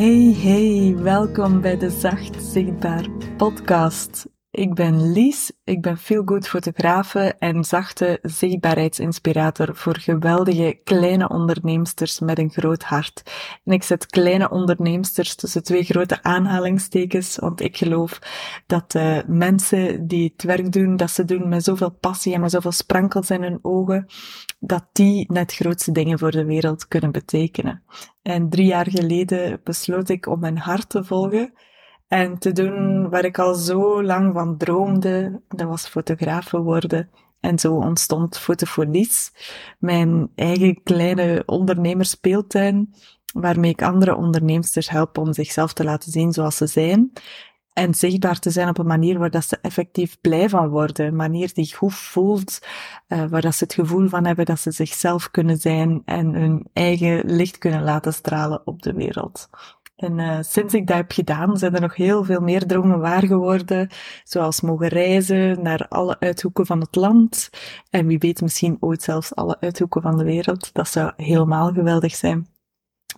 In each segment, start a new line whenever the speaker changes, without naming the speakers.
Hey, hey, welkom bij de Zacht Zichtbaar podcast. Ik ben Lies, ik ben feelgood fotografe en zachte zichtbaarheidsinspirator voor geweldige kleine onderneemsters met een groot hart. En ik zet kleine onderneemsters tussen twee grote aanhalingstekens, want ik geloof dat uh, mensen die het werk doen, dat ze doen met zoveel passie en met zoveel sprankels in hun ogen, dat die net grootste dingen voor de wereld kunnen betekenen. En drie jaar geleden besloot ik om mijn hart te volgen en te doen waar ik al zo lang van droomde. Dat was fotograaf worden. En zo ontstond Fotofolies, mijn eigen kleine ondernemerspeeltuin, waarmee ik andere onderneemsters help om zichzelf te laten zien zoals ze zijn. En zichtbaar te zijn op een manier waar dat ze effectief blij van worden. Een manier die goed voelt, uh, waar dat ze het gevoel van hebben dat ze zichzelf kunnen zijn en hun eigen licht kunnen laten stralen op de wereld. En uh, sinds ik dat heb gedaan, zijn er nog heel veel meer dromen waar geworden. Zoals mogen reizen naar alle uithoeken van het land. En wie weet misschien ooit zelfs alle uithoeken van de wereld. Dat zou helemaal geweldig zijn.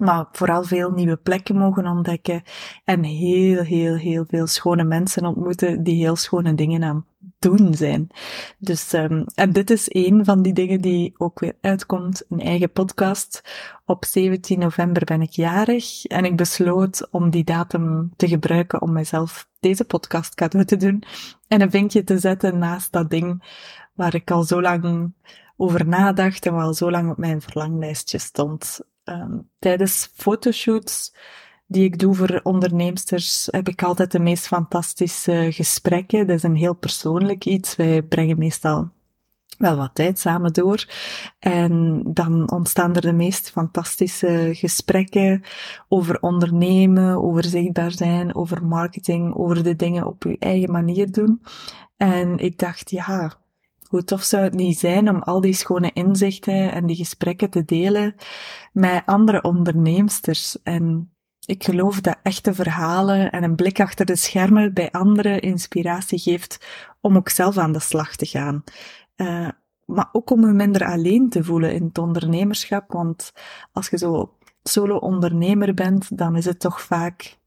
Maar vooral veel nieuwe plekken mogen ontdekken. En heel, heel, heel veel schone mensen ontmoeten die heel schone dingen aan doen zijn. Dus, um, en dit is een van die dingen die ook weer uitkomt, een eigen podcast. Op 17 november ben ik jarig en ik besloot om die datum te gebruiken om mezelf deze podcast cadeau te doen en een vinkje te zetten naast dat ding waar ik al zo lang over nadacht en wel zo lang op mijn verlanglijstje stond. Um, tijdens fotoshoots die ik doe voor onderneemsters, heb ik altijd de meest fantastische gesprekken. Dat is een heel persoonlijk iets. Wij brengen meestal wel wat tijd samen door. En dan ontstaan er de meest fantastische gesprekken over ondernemen, over zichtbaar zijn, over marketing, over de dingen op je eigen manier doen. En ik dacht, ja, hoe tof zou het niet zijn om al die schone inzichten en die gesprekken te delen met andere onderneemsters. En ik geloof dat echte verhalen en een blik achter de schermen bij anderen inspiratie geeft om ook zelf aan de slag te gaan. Uh, maar ook om je minder alleen te voelen in het ondernemerschap, want als je zo solo ondernemer bent, dan is het toch vaak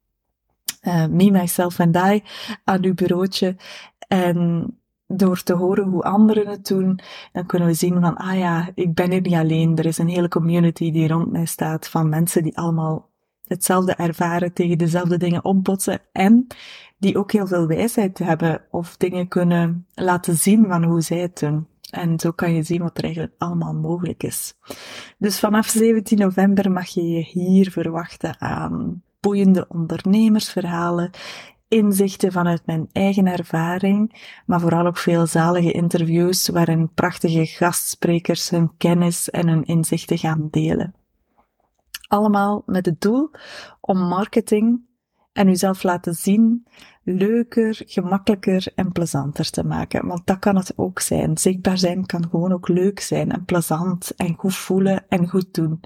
uh, me, myself and I aan uw bureautje. En door te horen hoe anderen het doen, dan kunnen we zien van, ah ja, ik ben hier niet alleen. Er is een hele community die rond mij staat van mensen die allemaal hetzelfde ervaren, tegen dezelfde dingen opbotsen en die ook heel veel wijsheid hebben of dingen kunnen laten zien van hoe zij het doen. En zo kan je zien wat er eigenlijk allemaal mogelijk is. Dus vanaf 17 november mag je je hier verwachten aan boeiende ondernemersverhalen, inzichten vanuit mijn eigen ervaring, maar vooral ook veel zalige interviews waarin prachtige gastsprekers hun kennis en hun inzichten gaan delen. Allemaal met het doel om marketing en uzelf laten zien leuker, gemakkelijker en plezanter te maken. Want dat kan het ook zijn. Zichtbaar zijn kan gewoon ook leuk zijn en plezant en goed voelen en goed doen.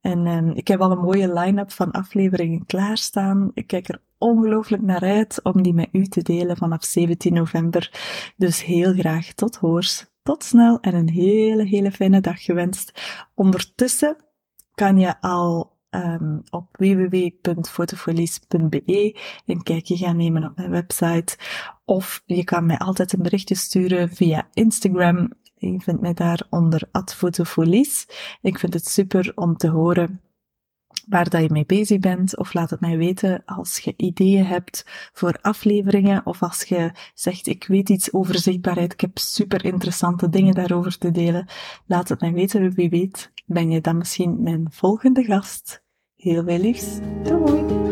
En um, ik heb al een mooie line-up van afleveringen klaarstaan. Ik kijk er ongelooflijk naar uit om die met u te delen vanaf 17 november. Dus heel graag tot hoors. Tot snel en een hele, hele fijne dag gewenst. Ondertussen kan je al um, op www.fotofolies.be een kijkje gaan nemen op mijn website. Of je kan mij altijd een berichtje sturen via Instagram. Je vindt mij daar onder @fotofolies. Ik vind het super om te horen waar dat je mee bezig bent, of laat het mij weten als je ideeën hebt voor afleveringen, of als je zegt, ik weet iets over zichtbaarheid, ik heb super interessante dingen daarover te delen. Laat het mij weten, wie weet ben je dan misschien mijn volgende gast. Heel veel. Doei!